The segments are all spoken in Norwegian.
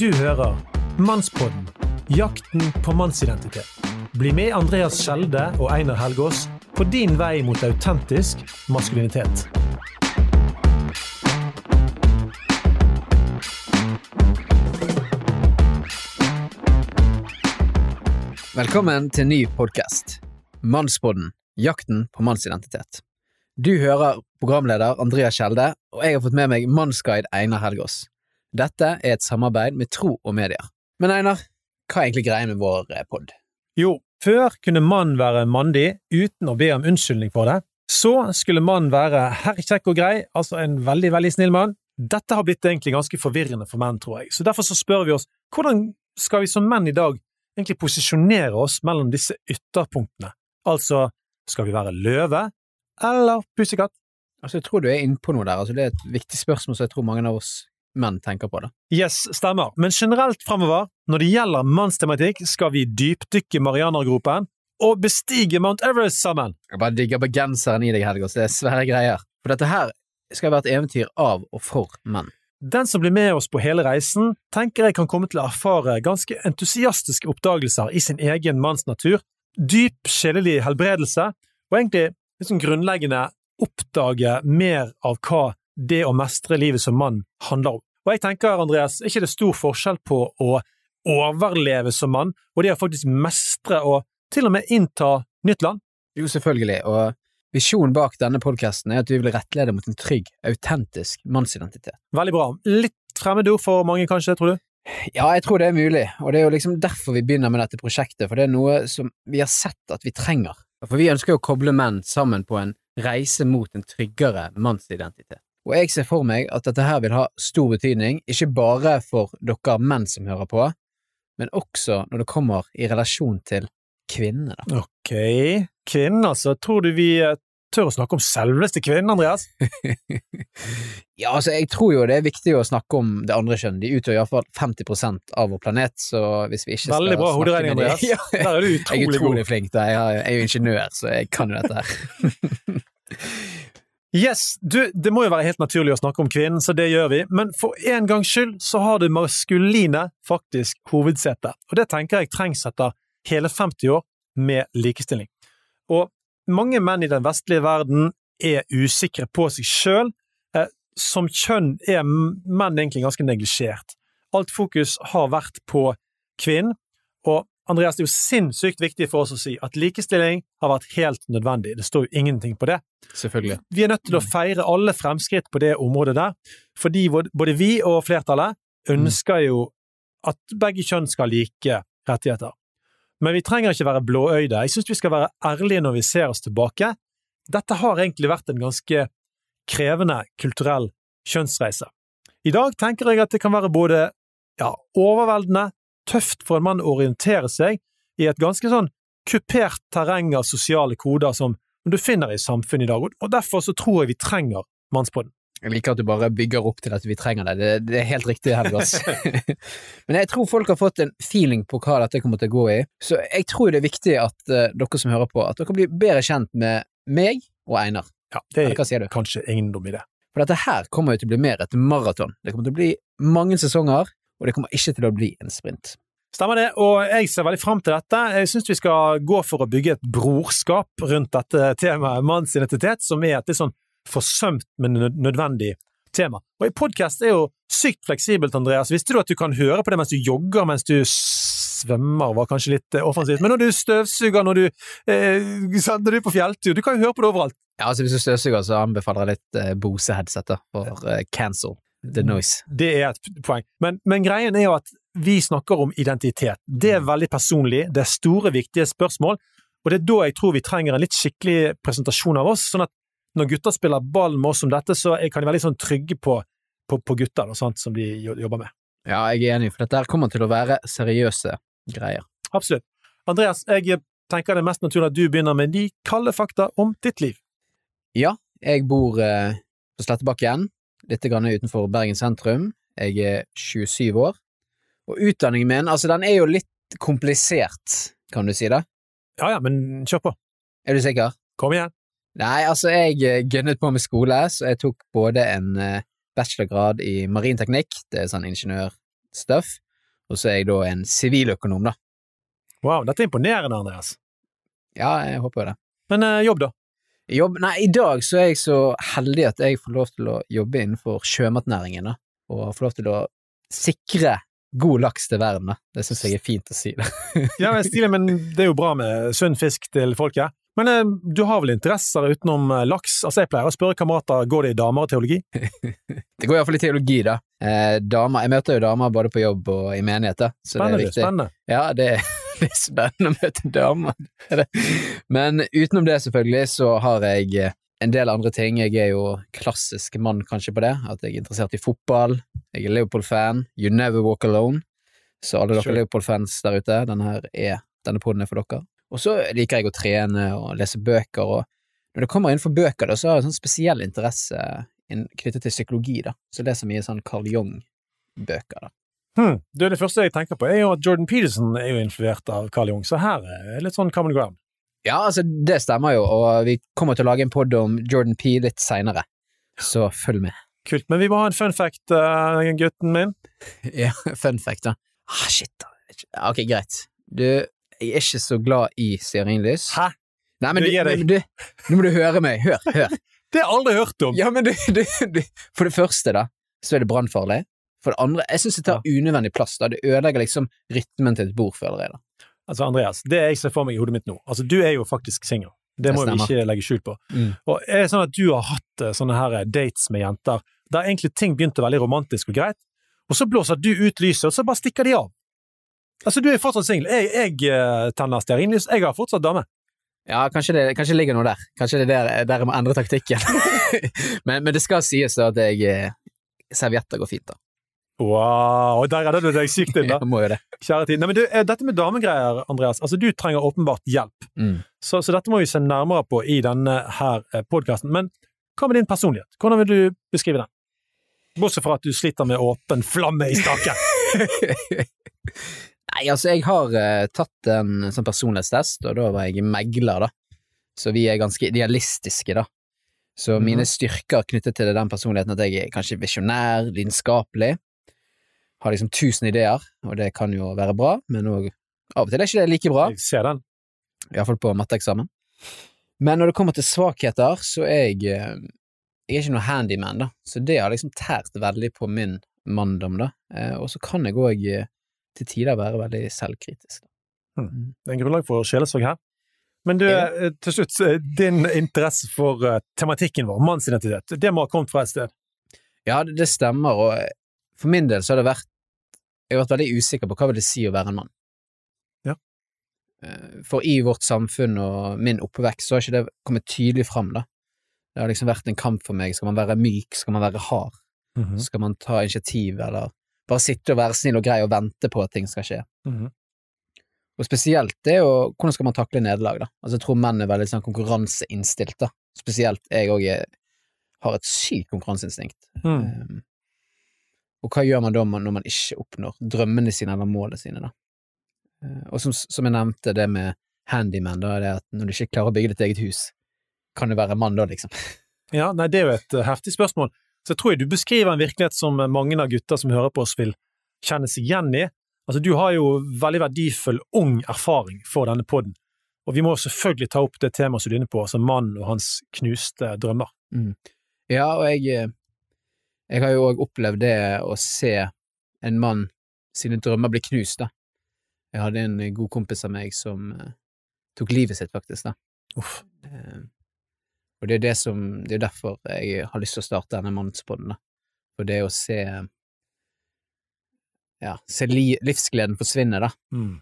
Du hører Mannspodden jakten på mannsidentitet. Bli med Andreas Skjelde og Einar Helgaas på din vei mot autentisk maskulinitet. Velkommen til ny podkast. Mannspodden jakten på mannsidentitet. Du hører programleder Andreas Skjelde, og jeg har fått med meg mannsguide Einar Helgaas. Dette er et samarbeid med Tro og Medier. Men Einar, hva er egentlig greia med vår eh, pod? Jo, før kunne mann være mandig uten å be om unnskyldning for det. Så skulle mann være herr kjekk og grei, altså en veldig, veldig snill mann. Dette har blitt egentlig ganske forvirrende for menn, tror jeg, så derfor så spør vi oss hvordan skal vi som menn i dag egentlig posisjonere oss mellom disse ytterpunktene? Altså, skal vi være løve eller pusekatt? Altså, jeg tror du er inne på noe der, altså, det er et viktig spørsmål som jeg tror mange av oss menn tenker på det. Yes, stemmer, men generelt fremover, når det gjelder mannstematikk, skal vi dypdykke Marianergropen og bestige Mount Everest sammen. Jeg bare digger bergenseren i deg, Helgås. det er svære greier. For dette her skal være et eventyr av og for menn. Den som blir med oss på hele reisen, tenker jeg kan komme til å erfare ganske entusiastiske oppdagelser i sin egen mannsnatur, dyp sjelelig helbredelse, og egentlig liksom grunnleggende oppdage mer av hva det å mestre livet som mann handler om. Og jeg tenker, Andreas, er ikke det stor forskjell på å overleve som mann, og det å faktisk mestre og til og med innta nytt land? Jo, selvfølgelig, og visjonen bak denne podkasten er at vi vil rettlede mot en trygg, autentisk mannsidentitet. Veldig bra. Litt fremmedord for mange, kanskje, tror du? Ja, jeg tror det er mulig, og det er jo liksom derfor vi begynner med dette prosjektet, for det er noe som vi har sett at vi trenger. For vi ønsker jo å koble menn sammen på en reise mot en tryggere mannsidentitet. Og jeg ser for meg at dette her vil ha stor betydning, ikke bare for dere menn som hører på, men også når det kommer i relasjon til kvinnene, da. Ok, kvinnen altså. Tror du vi eh, tør å snakke om selveste kvinnen, Andreas? ja, altså, jeg tror jo det er viktig å snakke om det andre kjønn. De utgjør iallfall 50% av vår planet, så hvis vi ikke Veldig skal bra snakke hoderegning, med de- Andreas. Ja, Der er du jeg er utrolig utrolig god. flink, da. Jeg er jo ingeniør, så jeg kan jo dette her. Yes, du, det må jo være helt naturlig å snakke om kvinnen, så det gjør vi, men for en gangs skyld så har det maskuline faktisk hovedsete, og det tenker jeg trengs etter hele 50 år med likestilling. Og mange menn i den vestlige verden er usikre på seg sjøl. Eh, som kjønn er menn egentlig ganske neglisjert. Alt fokus har vært på kvinnen, Andreas, det er jo sinnssykt viktig for oss å si at likestilling har vært helt nødvendig. Det står jo ingenting på det. Selvfølgelig. Vi er nødt til å feire alle fremskritt på det området der, fordi både- vi og flertallet ønsker jo at begge kjønn skal ha like rettigheter. Men vi trenger ikke være blåøyde. Jeg synes vi skal være ærlige når vi ser oss tilbake. Dette har egentlig vært en ganske krevende kulturell kjønnsreise. I dag tenker jeg at det kan være både ja, overveldende, tøft for en mann å orientere seg i et ganske sånn kupert terreng av sosiale koder som du finner i samfunnet i dag, og- derfor så tror jeg vi trenger Mannspodden. Jeg liker at du bare bygger opp til at vi trenger det. Det, det er helt riktig, Helgas. Men jeg tror folk har fått en feeling på hva dette kommer til å gå i, så jeg tror det er viktig at uh, dere som hører på, at dere blir bedre kjent med meg og Einar. Ja, det er kanskje ingen dum idé. For dette her kommer jo til å bli mer et maraton. Det kommer til å bli mange sesonger, og det kommer ikke til å bli en sprint. Stemmer det, og jeg ser veldig fram til dette. Jeg syns vi skal gå for å bygge et brorskap rundt dette temaet mannsidentitet, som er et litt sånn forsømt, men nødvendig tema. Og i podkast er jo sykt fleksibelt, Andreas. Visste du at du kan høre på det mens du jogger, mens du svømmer, var kanskje litt eh, offensivt, men når du støvsuger, når du, eh, når du er på fjelltur, du kan jo høre på det overalt. Ja, altså Hvis du støvsuger, så anbefaler jeg litt eh, Bose-headset for eh, cancel the noise. Det er et poeng. Men, men greien er jo at vi snakker om identitet. Det er veldig personlig, det er store, viktige spørsmål, og det er da jeg tror vi trenger en litt skikkelig presentasjon av oss, sånn at når gutter spiller ball med oss om dette, så kan de være litt sånn trygge på, på, på gutter da, sant, som de jobber med. Ja, jeg er enig, for dette her kommer til å være seriøse greier. Absolutt. Andreas, jeg tenker det er mest naturlig at du begynner med de kalde fakta om ditt liv. Ja, jeg bor eh, på Slettebakken, litt utenfor Bergen sentrum. Jeg er 27 år. Og utdanningen min, altså den er jo litt komplisert, kan du si det? Ja ja, men kjør på. Er du sikker? Kom igjen. Nei, altså jeg gønnet på med skole, så jeg tok både en eh, bachelorgrad i marinteknikk, det er sånn ingeniørstuff, Og så er jeg da en siviløkonom, da. Wow, dette er imponerende, Andreas. Ja, jeg håper det. Men eh, jobb, da? Jobb, nei, I dag så er jeg så heldig at jeg får lov til å jobbe innenfor sjømatnæringen, da. Og får lov til å sikre god laks til verden, da. Det syns jeg er fint å si. det. Ja, men stilig, men det er jo bra med sunn fisk til folket. Men eh, du har vel interesser utenom eh, laks? Altså, jeg pleier å spørre kamerater går det i damer og teologi. Det går iallfall i teologi, da. Eh, damer, jeg møter jo damer både på jobb og i menigheter. Spennende. Det er viktig. spennende. Ja, det, er spennende å møte damer. Er. Men utenom det, selvfølgelig, så har jeg eh, en del andre ting. Jeg er jo klassisk mann kanskje på det, at jeg er interessert i fotball. Jeg er Liverpool-fan. You never walk alone. Så alle dere Sure. Liverpool-fans der ute, denne er denne poden er for dere. Og så liker jeg å trene og lese bøker, og når det kommer innenfor bøker, da, så har jeg en sånn spesiell interesse knyttet til psykologi, da. Så det så mye sånn Carl Jung-bøker, da. Hmm. Du, det første jeg tenker på, er jo at Jordan Peterson er jo influert av Carl Jung, så her er litt sånn common ground. Ja, altså, det stemmer jo, og vi kommer til å lage en pod om Jordan P litt seinere, så følg med. Kult. Men vi må ha en fun fact, uh, gutten min. Ja, fun fact, da. Ah, shit, da. Ok, greit. Du, jeg er ikke så glad i stearinlys. Hæ? Nei, men Du du, du, nå må du høre meg. Hør, hør. Det har jeg aldri hørt om! Ja, men du For det første, da, så er det brannfarlig. For det andre, jeg syns det tar unødvendig plass, da. Det ødelegger liksom rytmen til et bord, føler jeg, da. Altså, Andreas, det jeg ser for meg i hodet mitt nå Altså, du er jo faktisk singel. Det må vi ikke legge skjul på. Mm. Og er det sånn at du har hatt eh, sånne her dates med jenter, der egentlig ting begynte veldig romantisk og greit, og så blåser du ut lyset, og så bare stikker de av? Altså, du er fortsatt singel. Jeg, jeg eh, tenner stearinlys. Jeg har fortsatt dame. Ja, kanskje det, kanskje det ligger noe der. Kanskje det er der, der jeg må endre taktikken. men, men det skal sies da at jeg eh, Servietter går fint, da. Wow, der redder du deg sykt inn, da. Må jo det. Kjære tid. Nei, men du, eh, dette med damegreier, Andreas, altså du trenger åpenbart hjelp. Mm. Så, så dette må vi se nærmere på i denne her podkasten. Men hva med din personlighet? Hvordan vil du beskrive den? Bortsett fra at du sliter med åpen flamme i staken. Nei, altså, jeg har uh, tatt en sånn personlighetstest, og da var jeg megler, da. Så vi er ganske idealistiske, da. Så Mhm. mine styrker knyttet til den personligheten at jeg er kanskje visjonær, lidenskapelig, har liksom tusen ideer, og det kan jo være bra, men òg av og til er ikke det like bra, Jeg ser den. iallfall på matteeksamen. Men når det kommer til svakheter, så er jeg eh, Jeg er ikke noe handyman, da, så det har liksom tært veldig på min manndom, da. Eh, Og så kan jeg òg til tider være veldig selvkritisk. Hmm. Det er en grunnlag for sjelesorg her. Men du, eh, til slutt, eh, din interesse for eh, tematikken vår, mannsidentitet, det må ha kommet fra et sted. Ja, det, stemmer, og eh, for min del så har det vært Jeg har vært veldig usikker på hva vil det si å være en mann. Ja. Eh, For i vårt samfunn og min oppvekst så har ikke det kommet tydelig fram, da. Det har liksom vært en kamp for meg. Skal man være myk? Skal man være hard? Mhm. Skal man ta initiativ, eller bare sitte og være snill og grei og vente på at ting skal skje? Mhm. Og spesielt det jo hvordan skal man takle nederlag, da. Altså, jeg tror menn er veldig sånn konkurranseinnstilt, da. Spesielt jeg òg har et sykt konkurranseinstinkt. Mm. Um, og hva gjør man da når man ikke oppnår drømmene sine eller målene sine, da? Uh, og som, som jeg nevnte, det med handyman, da det at når du ikke klarer å bygge ditt eget hus, kan du være mann da, liksom? Ja, nei, det er jo et eh, heftig spørsmål. Så jeg tror jeg du beskriver en virkelighet som eh, mange av gutta som hører på oss, vil kjenne seg igjen i. Altså, du har jo veldig verdifull ung erfaring for denne podden, og vi må selvfølgelig ta opp det temaet som du er inne på, altså mannen og hans knuste drømmer. Ja, og jeg, eh, jeg har jo òg opplevd det å se en mann sine drømmer bli knust, da. Jeg hadde en god kompis av meg som eh, tok livet sitt, faktisk, da. Uff. Eh, og det er det som Det er derfor jeg har lyst til å starte denne mannspodden, da. For det å se Ja, se li, livsgleden forsvinne, da, Mm.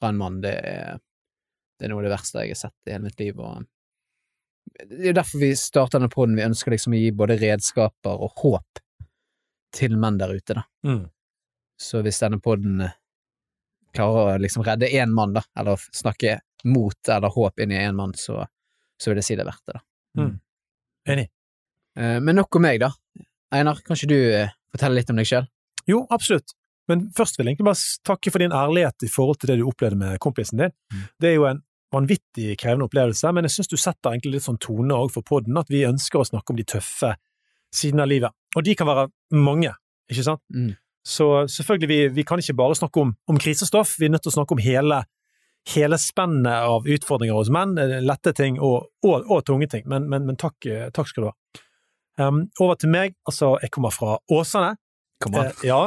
fra en mann, det er, det er noe av det verste jeg har sett i hele mitt liv, og det er derfor vi starter denne podden. Vi ønsker liksom å gi både redskaper og håp til menn der ute, da. Mm. Så hvis denne podden eh, klarer å liksom redde én mann, da, eller snakke mot eller håp inn i én mann, så, så vil jeg si det er verdt det, da. Mm. Enig. Eh, Men nok om meg, da. Einar, kan ikke du eh, fortelle litt om deg sjøl? Jo, absolutt. Men først vil jeg egentlig bare takke for din ærlighet i forhold til det du opplevde med kompisen din. Mm. Det er jo en vanvittig krevende opplevelse, men jeg syns du setter egentlig litt sånn tone òg for podden, at vi ønsker å snakke om de tøffe sidene av livet. Og de kan være mange, ikke sant? Mm. Så selvfølgelig, vi, vi kan ikke bare snakke om, om krisestoff, vi er nødt til å snakke om hele, hele spennet av utfordringer hos menn, eh, lette ting og, og, og tunge ting. Men, men, men takk, eh, takk, skal du ha. Um, over til meg. Altså, jeg kommer fra Åsane. Kom. Eh, ja,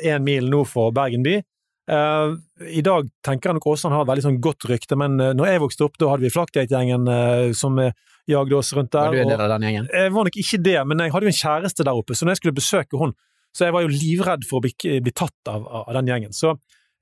én mil nord for Bergen by. Uh, I dag tenker jeg nok Åsane har et veldig sånn godt rykte, men uh, når jeg vokste opp, da hadde vi Flakgate-gjengen uh, som jagde oss rundt der. Var du en del av den gjengen? jeg var nok ikke det, men jeg hadde jo en kjæreste der oppe, så når jeg skulle besøke hun, så jeg var jo livredd for å bli, bli tatt av, av den gjengen. Så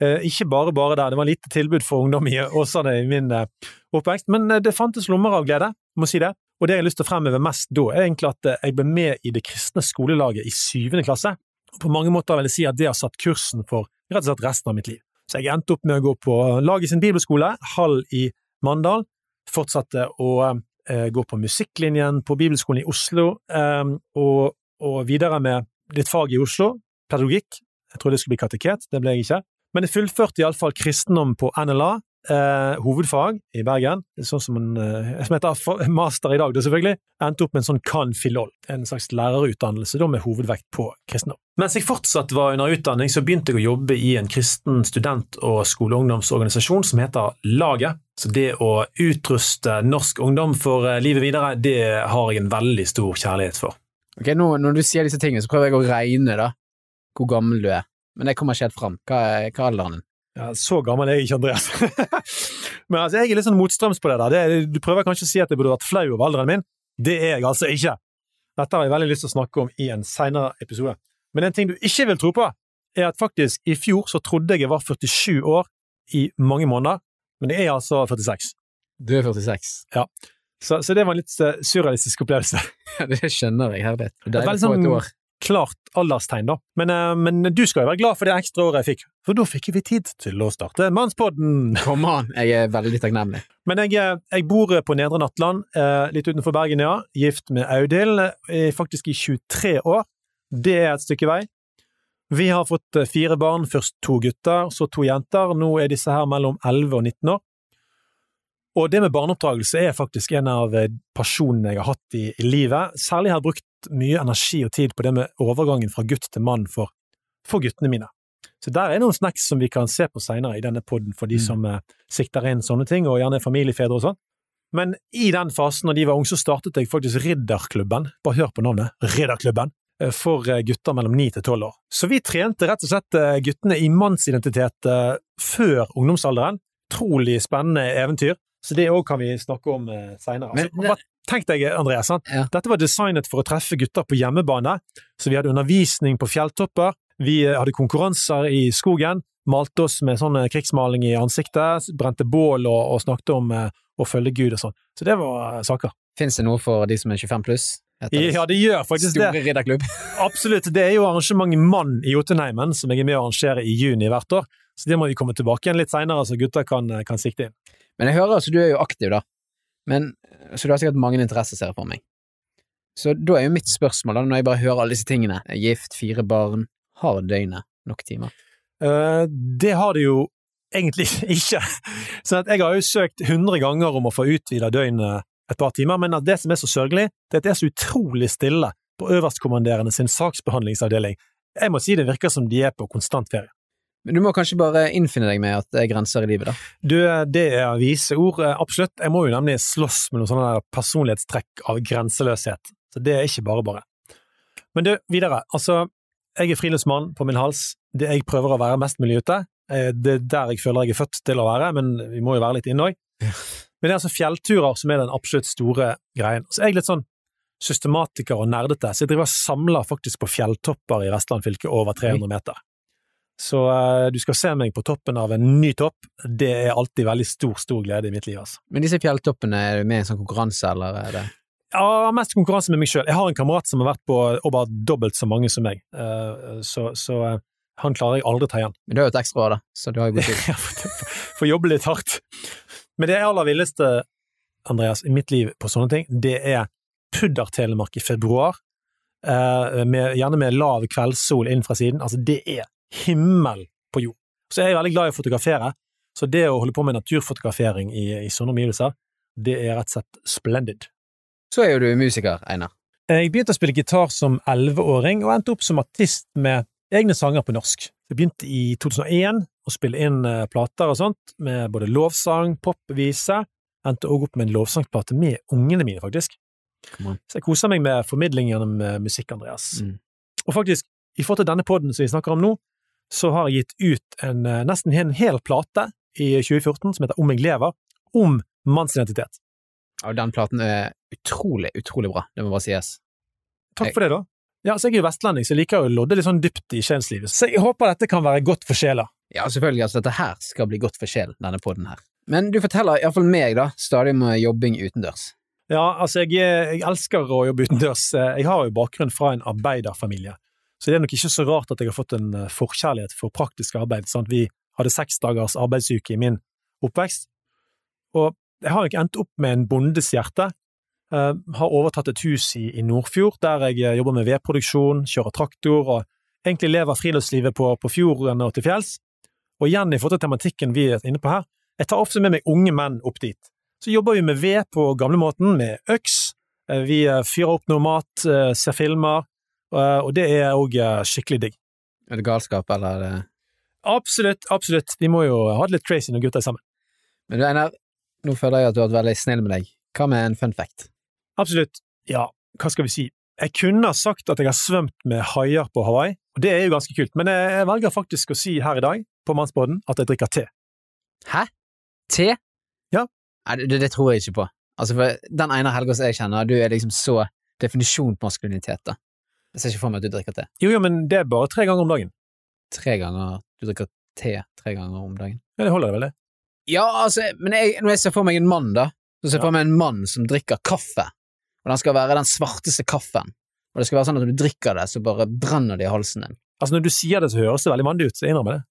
eh, ikke bare bare der, det var lite tilbud for ungdom i Åsane i min eh, oppvekst, men eh, det fantes lommer av glede, må si det. Og det jeg har lyst til å fremheve mest da, er egentlig at eh, jeg ble med i det kristne skolelaget i syvende klasse. På mange måter vil jeg si at det har satt kursen for rett og slett resten av mitt liv. Så jeg endte opp med å gå på laget sin bibelskole, Hall i Mandal, fortsatte å eh, gå på musikklinjen på Bibelskolen i Oslo, eh, og, og videre med litt fag i Oslo, pedagogikk. Jeg trodde det skulle bli kateket, det ble jeg ikke. Men jeg fullførte iallfall kristendom på NLA, eh, hovedfag i Bergen, sånn som, en, eh, som heter master i dag, da selvfølgelig. Endte opp med en sånn can filol, en slags lærerutdannelse da med hovedvekt på kristendom. Mens jeg fortsatt var under utdanning, så begynte jeg å jobbe i en kristen student- og skoleungdomsorganisasjon som heter Laget. Så det å utruste norsk ungdom for eh, livet videre, det har jeg en veldig stor kjærlighet for. Ok, nå, Når du sier disse tingene, så prøver jeg å regne da, hvor gammel du er. Men jeg kommer ikke helt fram. Hva er, hva er alderen din? Ja, så gammel er jeg ikke, Andreas. Men altså, jeg er litt sånn motstrøms på det der. Det, du prøver kanskje å si at jeg burde vært flau over alderen min. Det er jeg altså ikke. Dette har jeg veldig lyst til å snakke om i en senere episode. Men en ting du ikke vil tro på, er at faktisk i fjor så trodde jeg jeg var 47 år i mange måneder, men jeg er altså 46. Du er 46. Så, så det var en litt eh, surrealistisk opplevelse. Ja, det skjønner jeg, herlighet. Det er Deilig å få et sånn- år. Klart alderstegn, da. Men, eh, men du skal jo være glad for det ekstra året jeg fikk, for da fikk vi tid til å starte Mannspodden! Kom an! Jeg er veldig takknemlig. Men jeg, eh, jeg bor på Nedre Nattland, eh, litt utenfor Bergen, ja. Gift med Audhild, faktisk i 23 år. Det er et stykke vei. Vi har fått fire barn, først to gutter, så to jenter. Nå er disse her mellom 11 og 19 år. Og det med barneoppdragelse er faktisk en av pasjonene jeg har hatt i, i livet. Særlig har jeg brukt mye energi og tid på det med overgangen fra gutt til mann for, for guttene mine. Så der er noen snacks som vi kan se på seinere i denne podden for de Mm. som eh, sikter inn sånne ting, og gjerne familiefedre og sånn. Men i den fasen, når de var unge, så startet jeg faktisk Ridderklubben. Bare hør på navnet. Ridderklubben. eh, For eh, gutter mellom 9 til 12 år. Så vi trente rett og slett eh, guttene i mannsidentitet før ungdomsalderen. Utrolig spennende eventyr. Så det òg kan vi snakke om seinere. Altså, Tenk deg, Andreas? Ja. dette var designet for å treffe gutter på hjemmebane. Så vi hadde undervisning på fjelltopper, vi eh, hadde konkurranser i skogen, malte oss med sånn eh, krigsmaling i ansiktet, brente bål og, og snakket om eh, å følge Gud og sånn. Så det var saker. Fins det noe for de som er 25 pluss? Ja, det gjør faktisk det. Store ridderklubb. Absolutt. Det er jo arrangementet Mann i Jotunheimen som jeg er med å arrangere i juni hvert år. Så det må vi komme tilbake igjen litt seinere, så gutter kan, kan sikte inn. Men jeg hører altså, du er jo aktiv, da. Men, så du har sikkert mange interesser, ser jeg for meg. Så da er jo mitt spørsmål, da, når jeg bare hører alle disse tingene, gift, fire barn, har døgnet nok timer? Uh, det har det jo egentlig ikke. Så jeg har jo søkt 100 ganger om å få utvida døgnet et par timer, men det som er så sørgelig, det er at det er så utrolig stille på øverstkommanderende sin saksbehandlingsavdeling. Jeg må si det virker som de er på konstant ferie. Men du må kanskje bare innfinne deg med at det er grenser i livet, da. Du, det er vise ord, eh, absolutt. Jeg må jo nemlig slåss med noen sånne der personlighetstrekk av grenseløshet. Så det er ikke bare bare. Men du, videre. Altså, jeg er friluftsmann på min hals. Det jeg prøver å være mest mulig ute. Eh, Det er der jeg føler jeg er født til å være, men vi må jo være litt inne òg. Men det er altså fjellturer som er den absolutt store greien. Så jeg er litt sånn systematiker og nerdete, så jeg driver og samler faktisk på fjelltopper i Vestland fylke over 300 meter. Så eh, du skal se meg på toppen av en ny topp. Det er alltid veldig stor, stor glede i mitt liv, altså. Men disse fjelltoppene, er du med i en sånn konkurranse, eller er det Ja, mest konkurranse med meg sjøl. Jeg har en kamerat som har vært på over dobbelt så mange som meg, Eh, så, så eh, han klarer jeg aldri å ta igjen. Men du har jo et ekstra år, da, så du har jo god tid. Får- jobbe litt hardt. Men det aller villeste, Andreas, i mitt liv på sånne ting, det er puddertelemark i februar, med, gjerne med lav kveldssol inn fra siden. Altså, det er himmel på jord. Så jeg er veldig glad i å fotografere, så det å holde på med naturfotografering i, i sånne omgivelser, det er rett og slett splendid. Så er jo du musiker, Einar. Jeg begynte å spille gitar som elleveåring, og endte opp som artist med egne sanger på norsk. Jeg begynte i 2001 å spille inn eh, plater og sånt, med både lovsang, pop, vise. Endte også opp med en lovsangplate med ungene mine, faktisk. Så jeg koser meg med formidling gjennom eh, musikk, Andreas. Mm. Og faktisk, i forhold til denne podden som vi snakker om nå, så har jeg gitt ut en, eh, nesten en hel plate i 2014 som heter Om jeg lever, om mannsidentitet. Og den platen er utrolig, utrolig bra, det må bare sies. Takk for det, da. Ja, så Jeg er jo vestlending, så jeg liker å lodde litt sånn dypt i sjelslivet. Så jeg håper dette kan være godt for sjela. Ja, selvfølgelig, altså dette her skal bli godt for sjelen, denne podden her. Men du forteller iallfall meg, da, stadig om jobbing utendørs. Ja, altså, jeg, jeg elsker å jobbe utendørs. Jeg har jo bakgrunn fra en arbeiderfamilie, så det er nok ikke så rart at jeg har fått en eh, forkjærlighet for praktisk arbeid. Sant? Vi hadde seks dagers arbeidsuke i min oppvekst, og jeg har ikke endt opp med en bondes hjerte. Eh, har overtatt et hus i, i Nordfjord, der jeg eh, jobber med vedproduksjon, kjører traktor og egentlig lever friluftslivet på, på fjorden og til fjells. Og igjen i forhold til tematikken vi er inne på her, jeg tar ofte med meg unge menn opp dit. Så jobber vi med ved på gamlemåten, med øks. Vi fyrer opp noe mat, ser filmer, og det er òg skikkelig digg. Er det galskap, eller er Absolutt, absolutt. Vi må jo ha det litt crazy når gutta er sammen. Men du, Einar, nå føler jeg at du har vært veldig snill med deg. Hva med en fun fact? Absolutt. Ja, hva skal vi si? Jeg kunne ha sagt at jeg har svømt med haier på Hawaii, og det er jo ganske kult, men jeg velger faktisk å si her i dag, på Mannsbåten, at jeg drikker te. Hæ? Te? Ja. Nei, det, det tror jeg ikke på. Altså, for den ene Helga som jeg kjenner, du er liksom så definisjon på maskulinitet, da. Jeg ser ikke for meg at du drikker te. Jo, jo, men det er bare tre ganger om dagen. Tre ganger Du drikker te tre ganger om dagen. Ja, det holder det vel, det. Ja, altså, men jeg, når jeg ser for meg en mann, da, så ser jeg Ja. for meg en mann som drikker kaffe, og den skal være den svarteste kaffen. Og det skal være sånn at når du drikker det, så bare brenner det i halsen din. Altså, når du sier det, så høres det veldig mandig ut, så jeg innrømmer det.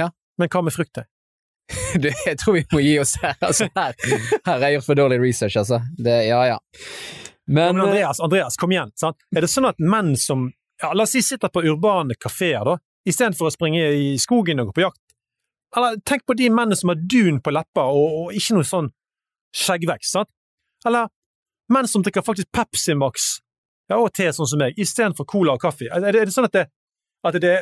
Ja. Men hva med frukttøy? Du, jeg tror vi må gi oss her. Altså, her, her har jeg gjort for dårlig research, altså. Det, ja, ja. Men, Men, eh, Andreas, Andreas, kom igjen. Sant? Er det sånn at menn som ja, la oss si sitter på urbane kafeer, da, istedenfor å springe i skogen og gå på jakt, eller tenk på de mennene som har dun på leppa og, og ikke noe sånn skjeggvekst, sant? Eller menn som drikker faktisk Pepsi Max ja, og te, sånn som meg, istedenfor cola og kaffe. Er det, er det sånn at det, at det,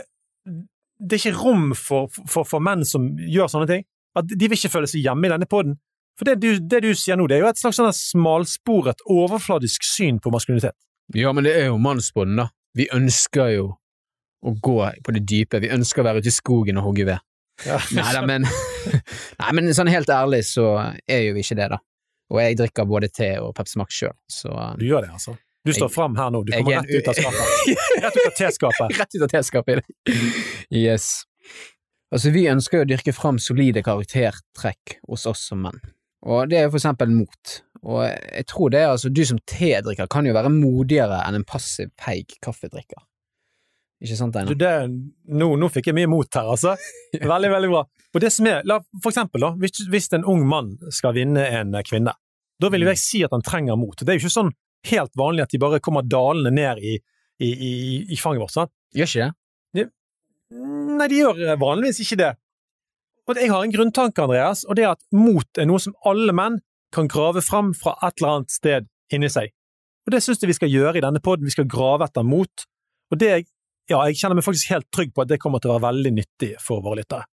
det er ikke rom for, for, for menn som gjør sånne ting? At de vil ikke føle seg hjemme i denne poden? For det du, det du sier nå, det er jo et slags sånn smalsporet, overfladisk syn på maskulinitet. ja, men det er jo mannsbånd, da. Vi ønsker jo å gå på det dype. Vi ønsker å være ute i skogen og hogge ved. Ja. Nei da, men, nei, men sånn helt ærlig så er jo vi ikke det, da. Og jeg drikker både te og Pepsi Max sjøl, så Du gjør det, altså. Du står fram her nå. Du kommer er rett ut av skapet. Rett ut av teskapet. Rett ut av teskapet. Yes. Altså, vi ønsker jo å dyrke fram solide karaktertrekk hos oss som menn, og det er for eksempel mot. Og jeg tror det er altså, du som tedrikker kan jo være modigere enn en passiv, feig kaffedrikker. Ikke sant, Du, Einar? nå, nå fikk jeg mye mot her, altså. Veldig, veldig bra. Og det som er, la, for eksempel, da, hvis, hvis en ung mann skal vinne en eh, kvinne, da vil jo jeg si at han trenger mot. Det er jo ikke sånn helt vanlig at de bare kommer dalende ned i, i, i, i fanget vårt. sant? Gjør ikke det? Nei, de gjør eh, vanligvis ikke det. Og jeg har en grunntanke, Andreas, og det er at mot er noe som alle menn kan grave fram fra et eller annet sted inni seg. Og det syns jeg vi skal gjøre i denne poden, vi skal grave etter mot. Og det, ja, jeg kjenner meg faktisk helt trygg på at det kommer til å være veldig nyttig for våre lyttere.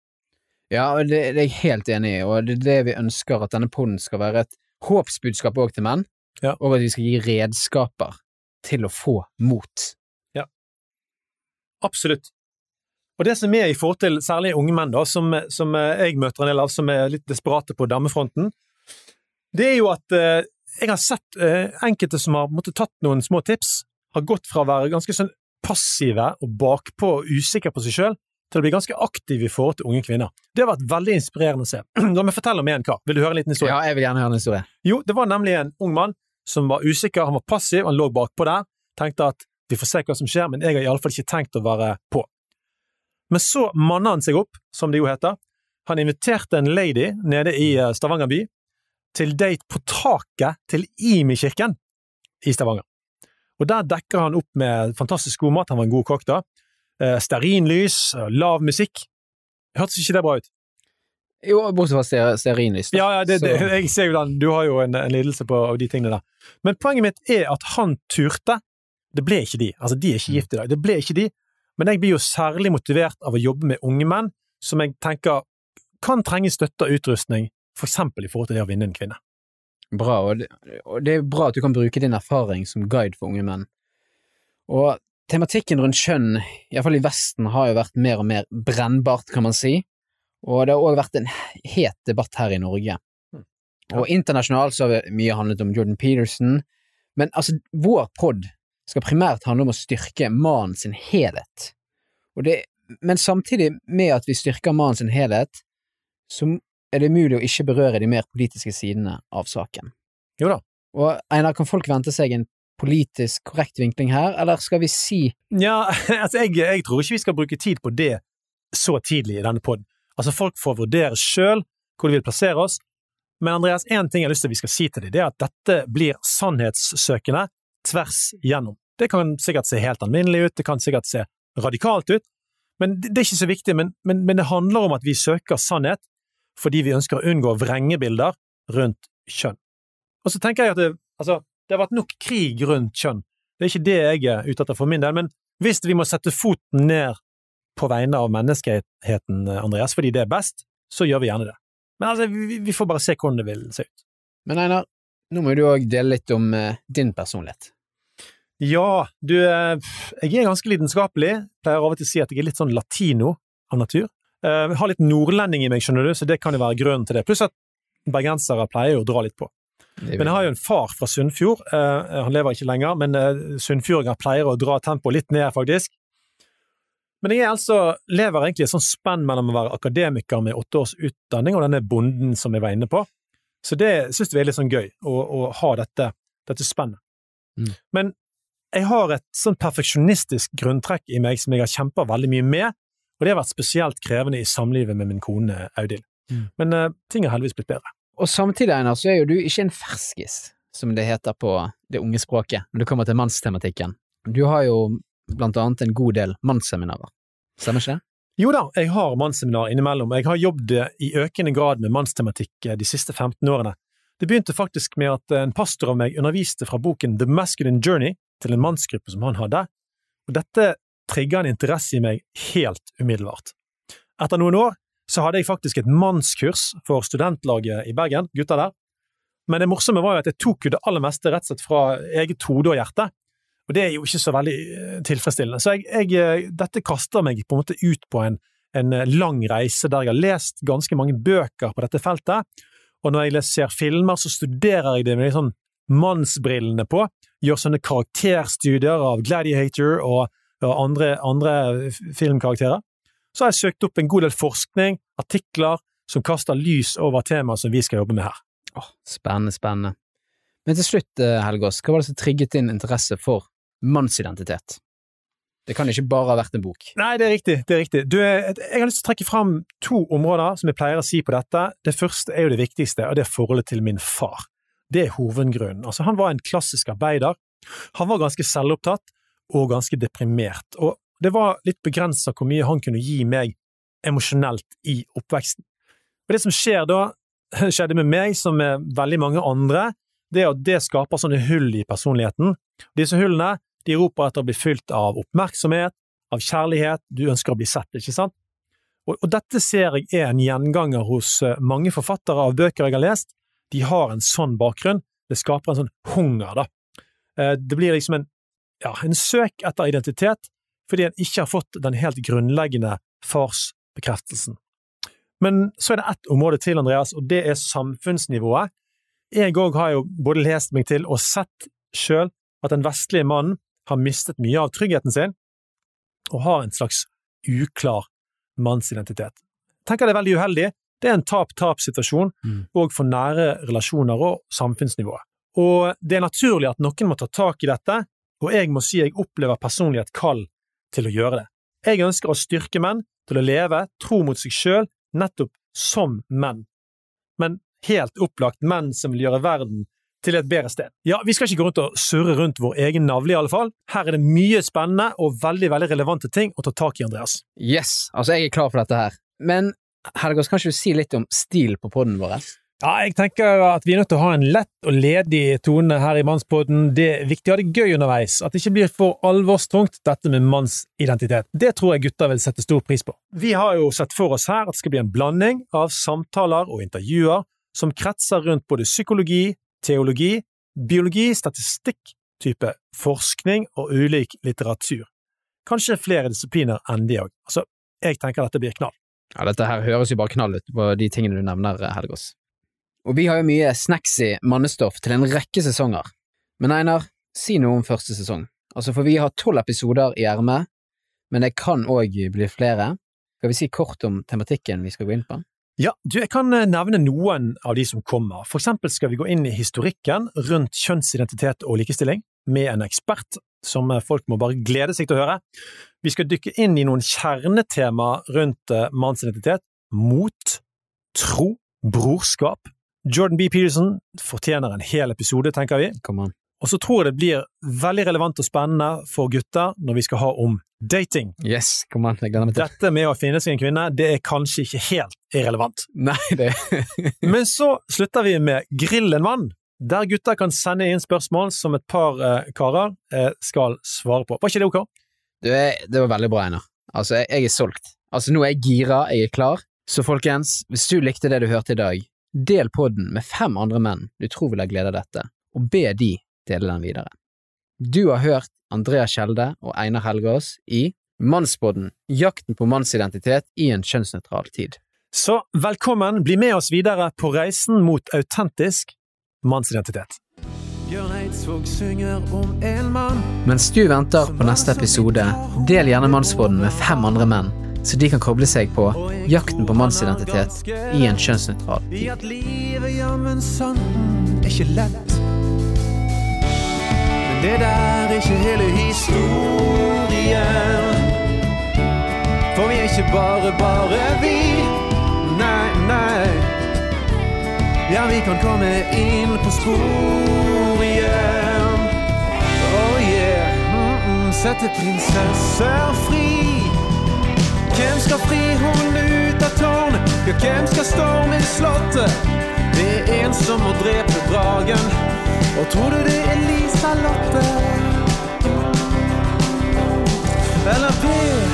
Ja, det, det er jeg helt enig i, og det er det vi ønsker at denne poden skal være et håpsbudskap òg til menn, Ja. og at vi skal gi redskaper til å få mot. Ja. Absolutt. Og det som er i forhold til særlig unge menn, da, som, som jeg møter en del av, som er litt desperate på damefronten, det er jo at eh, jeg har sett eh, enkelte som har måttet tatt noen små tips, har gått fra å være ganske sånn passive og bakpå og usikre på seg sjøl, til å bli ganske aktive i forhold til unge kvinner. Det har vært veldig inspirerende å se. La meg fortelle om en kar. Vil du høre en liten historie? Ja, jeg vil gjerne høre en historie. Jo, det var nemlig en ung mann som var usikker, han var passiv, han lå bakpå der, tenkte at vi får se hva som skjer, men jeg har iallfall ikke tenkt å være på. Men så manna han seg opp, som det jo heter. Han inviterte en lady nede i eh, Stavanger by til date på taket til Imi-kirken i Stavanger. Og der dekker han opp med fantastisk god mat, han var en god kokk da, eh, stearinlys, eh, lav musikk. Hørtes ikke det bra ut? Jo, bortsett fra stear- stearinlys. Ja, ja det, det, jeg ser jo den, du har jo en, en lidelse på de tingene der. Men poenget mitt er at han turte. Det ble ikke de, altså de er ikke gift i dag, det ble ikke de, men jeg blir jo særlig motivert av å jobbe med unge menn som jeg tenker kan trenge støtte og utrustning, for eksempel i forhold til det å vinne en kvinne. Bra, og det, og det er bra at du kan bruke din erfaring som guide for unge menn. Og tematikken rundt kjønn, iallfall i Vesten, har jo vært mer og mer brennbart, kan man si, og det har òg vært en het debatt her i Norge. Mm. Og internasjonalt så har vi mye handlet om Jordan Peterson, men altså, vår pod skal primært handle om å styrke mannen sin helhet. Det, men samtidig med at vi styrker mannen sin helhet, så er det mulig å ikke berøre de mer politiske sidene av saken. Jo da. Og Einar, kan folk vente seg en politisk korrekt vinkling her, eller skal vi si Ja, altså jeg, jeg tror ikke vi skal bruke tid på det så tidlig i denne poden. Altså, folk får vurdere sjøl hvor de vil plassere oss, men Andreas, én ting jeg har lyst til at vi skal si til dem, det er at dette blir sannhetssøkende tvers igjennom. Det kan sikkert se helt alminnelig ut, det kan sikkert se radikalt ut, men det er ikke så viktig. Men, men, men det handler om at vi søker sannhet fordi vi ønsker å unngå vrengebilder rundt kjønn. Og så tenker jeg at det, altså, det har vært nok krig rundt kjønn. Det er ikke det jeg er ute etter for min del, men hvis vi må sette foten ned på vegne av menneskeheten, Andreas, fordi det er best, så gjør vi gjerne det. Men altså, vi, vi får bare se hvordan det vil se ut. Men Einar, nå må du òg dele litt om eh, din personlighet. Ja, du, eh, jeg er ganske lidenskapelig. Pleier av og til å si at jeg er litt sånn latino av natur. Eh, Jeg har litt nordlending i meg, skjønner du, så det kan jo være grunnen til det. Pluss at bergensere pleier jo å dra litt på. Men jeg har jo en far fra Sunnfjord. Eh, Han lever ikke lenger, men sunnfjordinger pleier å dra tempoet litt ned, faktisk. Men jeg er altså, lever egentlig i et sånt spenn mellom å være akademiker med åtte års utdanning og denne bonden som jeg var inne på. Så det syns vi er litt sånn gøy, å, å ha dette, dette spennet. Mm. Men jeg har et sånn perfeksjonistisk grunntrekk i meg som jeg har kjempa veldig mye med, og det har vært spesielt krevende i samlivet med min kone Audhild. Mm. Men uh, ting har heldigvis blitt bedre. Og samtidig, Einar, så er jo du ikke en ferskis, som det heter på det unge språket, når det kommer til mannstematikken. Du har jo blant annet en god del mannsseminarer, stemmer ikke det? Jo da, jeg har mannsseminar innimellom. Jeg har jobbet i økende grad med mannstematikk de siste 15 årene. Det begynte faktisk med at en pastor av meg underviste fra boken The Masculine Journey til en mannsgruppe som han hadde, og dette trigga en interesse i meg helt umiddelbart. Etter noen år så hadde jeg faktisk et mannskurs for studentlaget i Bergen, gutta der, men det morsomme var jo at jeg tok jo det aller meste rett og slett fra eget hode og hjerte, og det er jo ikke så veldig eh, tilfredsstillende. Så jeg, jeg, eh, dette kaster meg på en måte ut på en, en eh, lang reise der jeg har lest ganske mange bøker på dette feltet, og når jeg ser filmer, så studerer jeg det med sånn mannsbrillene på, gjør sånne karakterstudier av Gladiator og, og andre, andre filmkarakterer. Så har jeg søkt opp en god del forskning, artikler, som kaster lys over temaet som vi skal jobbe med her. Åh, spennende, spennende. Men til slutt, eh, Helgås, hva var det som trigget din interesse for mannsidentitet? Det kan ikke bare ha vært en bok. Nei, det er riktig. det er riktig. Du, jeg har lyst til å trekke fram to områder som jeg pleier å si på dette. Det første er jo det viktigste, og det er forholdet til min far. Det er hovedgrunnen. Altså, han var en klassisk arbeider. Han var ganske selvopptatt og ganske deprimert, og det var litt begrensa hvor mye han kunne gi meg emosjonelt i oppveksten. Og det som skjer da, skjedde med meg som med veldig mange andre, det er at det skaper sånne hull i personligheten. Disse hullene de roper etter å bli fylt av oppmerksomhet, av kjærlighet, du ønsker å bli sett, ikke sant? Og, og dette ser jeg er en gjenganger hos eh, mange forfattere av bøker jeg har lest. De har en sånn bakgrunn. Det skaper en sånn hunger, da. Eh, Det blir liksom en, ja, en søk etter identitet, fordi en ikke har fått den helt grunnleggende farsbekreftelsen. Men så er det ett område til, Andreas, og det er samfunnsnivået. Jeg òg har jo både lest meg til og sett sjøl at den vestlige mannen har mistet mye av tryggheten sin, og har en slags uklar mannsidentitet. Jeg tenker det er veldig uheldig. Det er en tap-tap-situasjon, òg for nære relasjoner og samfunnsnivået. Og det er naturlig at noen må ta tak i dette, og jeg må si jeg opplever personlig et kall til å gjøre det. Jeg ønsker å styrke menn til å leve tro mot seg sjøl, nettopp som menn. Men helt opplagt menn som vil gjøre verden til et bedre sted. Ja, vi skal ikke gå rundt og surre rundt vår egen navle, i alle fall. Her er det mye spennende og veldig, veldig relevante ting å ta tak i, Andreas. Yes, altså jeg er klar for dette her. Men Helgås, kan ikke du si litt om stil på podden vår? Ja, jeg tenker at vi er nødt til å ha en lett og ledig tone her i Mannspodden. Det er viktig å ha det gøy underveis, at det ikke blir for alvorstungt, dette med mannsidentitet. Det tror jeg gutter vil sette stor pris på. Vi har jo sett for oss her at det skal bli en blanding av samtaler og intervjuer som kretser rundt både psykologi, teologi, biologi, statistikk, type forskning og ulik litteratur. Kanskje flere disipliner enn de òg. Altså, jeg tenker dette blir knall. Ja, dette her høres jo bare knall ut på de tingene du nevner, Helgås. Og vi har jo mye snacksy mannestoff til en rekke sesonger. Men Einar, si noe om første sesong. Altså, for vi har tolv episoder i ermet, men det kan òg bli flere. Skal vi si kort om tematikken vi skal gå inn på? Ja, du, jeg kan eh, nevne noen av de som kommer. For eksempel skal vi gå inn i historikken rundt kjønnsidentitet og likestilling, med en ekspert som eh, folk må bare glede seg til å høre. Vi skal dykke inn i noen kjernetema rundt eh, mannsidentitet, mot, tro, brorskap, Jordan B. Peterson fortjener en hel episode, tenker vi. Og så tror jeg det blir veldig relevant og spennende for gutter når vi skal ha om dating. Yes, kom an, jeg gleder meg til. Dette med å finne seg en kvinne, det er kanskje ikke helt irrelevant. Nei, det Men så slutter vi med Grill en mann, der gutter kan sende inn spørsmål som et par eh, karer eh, skal svare på. Var ikke det ok? Du, det var veldig bra, Einar. Altså, jeg, jeg er solgt. Altså, nå er jeg gira, jeg er klar. Så folkens, hvis du likte det du hørte i dag, Del podden med fem andre menn du tror vil ha glede av dette, og be de dele den videre. Du har hørt Andrea Skjelde og Einar Helgaas i Mannspodden – jakten på mannsidentitet i en kjønnsnøytral tid. Så velkommen, bli med oss videre på reisen mot autentisk mannsidentitet. Mens du venter på neste episode, del gjerne Mannspodden med fem andre menn så de kan koble seg på jakten på mannsidentitet i en kjønnsnøytral tid. at livet jammen sanden er ikke lett. Men det der er ikke hele historien. For vi er ikke bare bare vi. Nei, nei. Ja, vi kan komme inn på sporet igjen. Oh yeah. Mm -mm. Sette prinsesser fri. Hvem skal fri hun ut av tårnet? Ja, hvem skal storme i slottet? Det er en som må drepe dragen. Og tror du det er Lisa Lotte? Eller Per?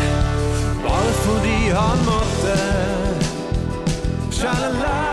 Bare fordi han måtte. Shalala.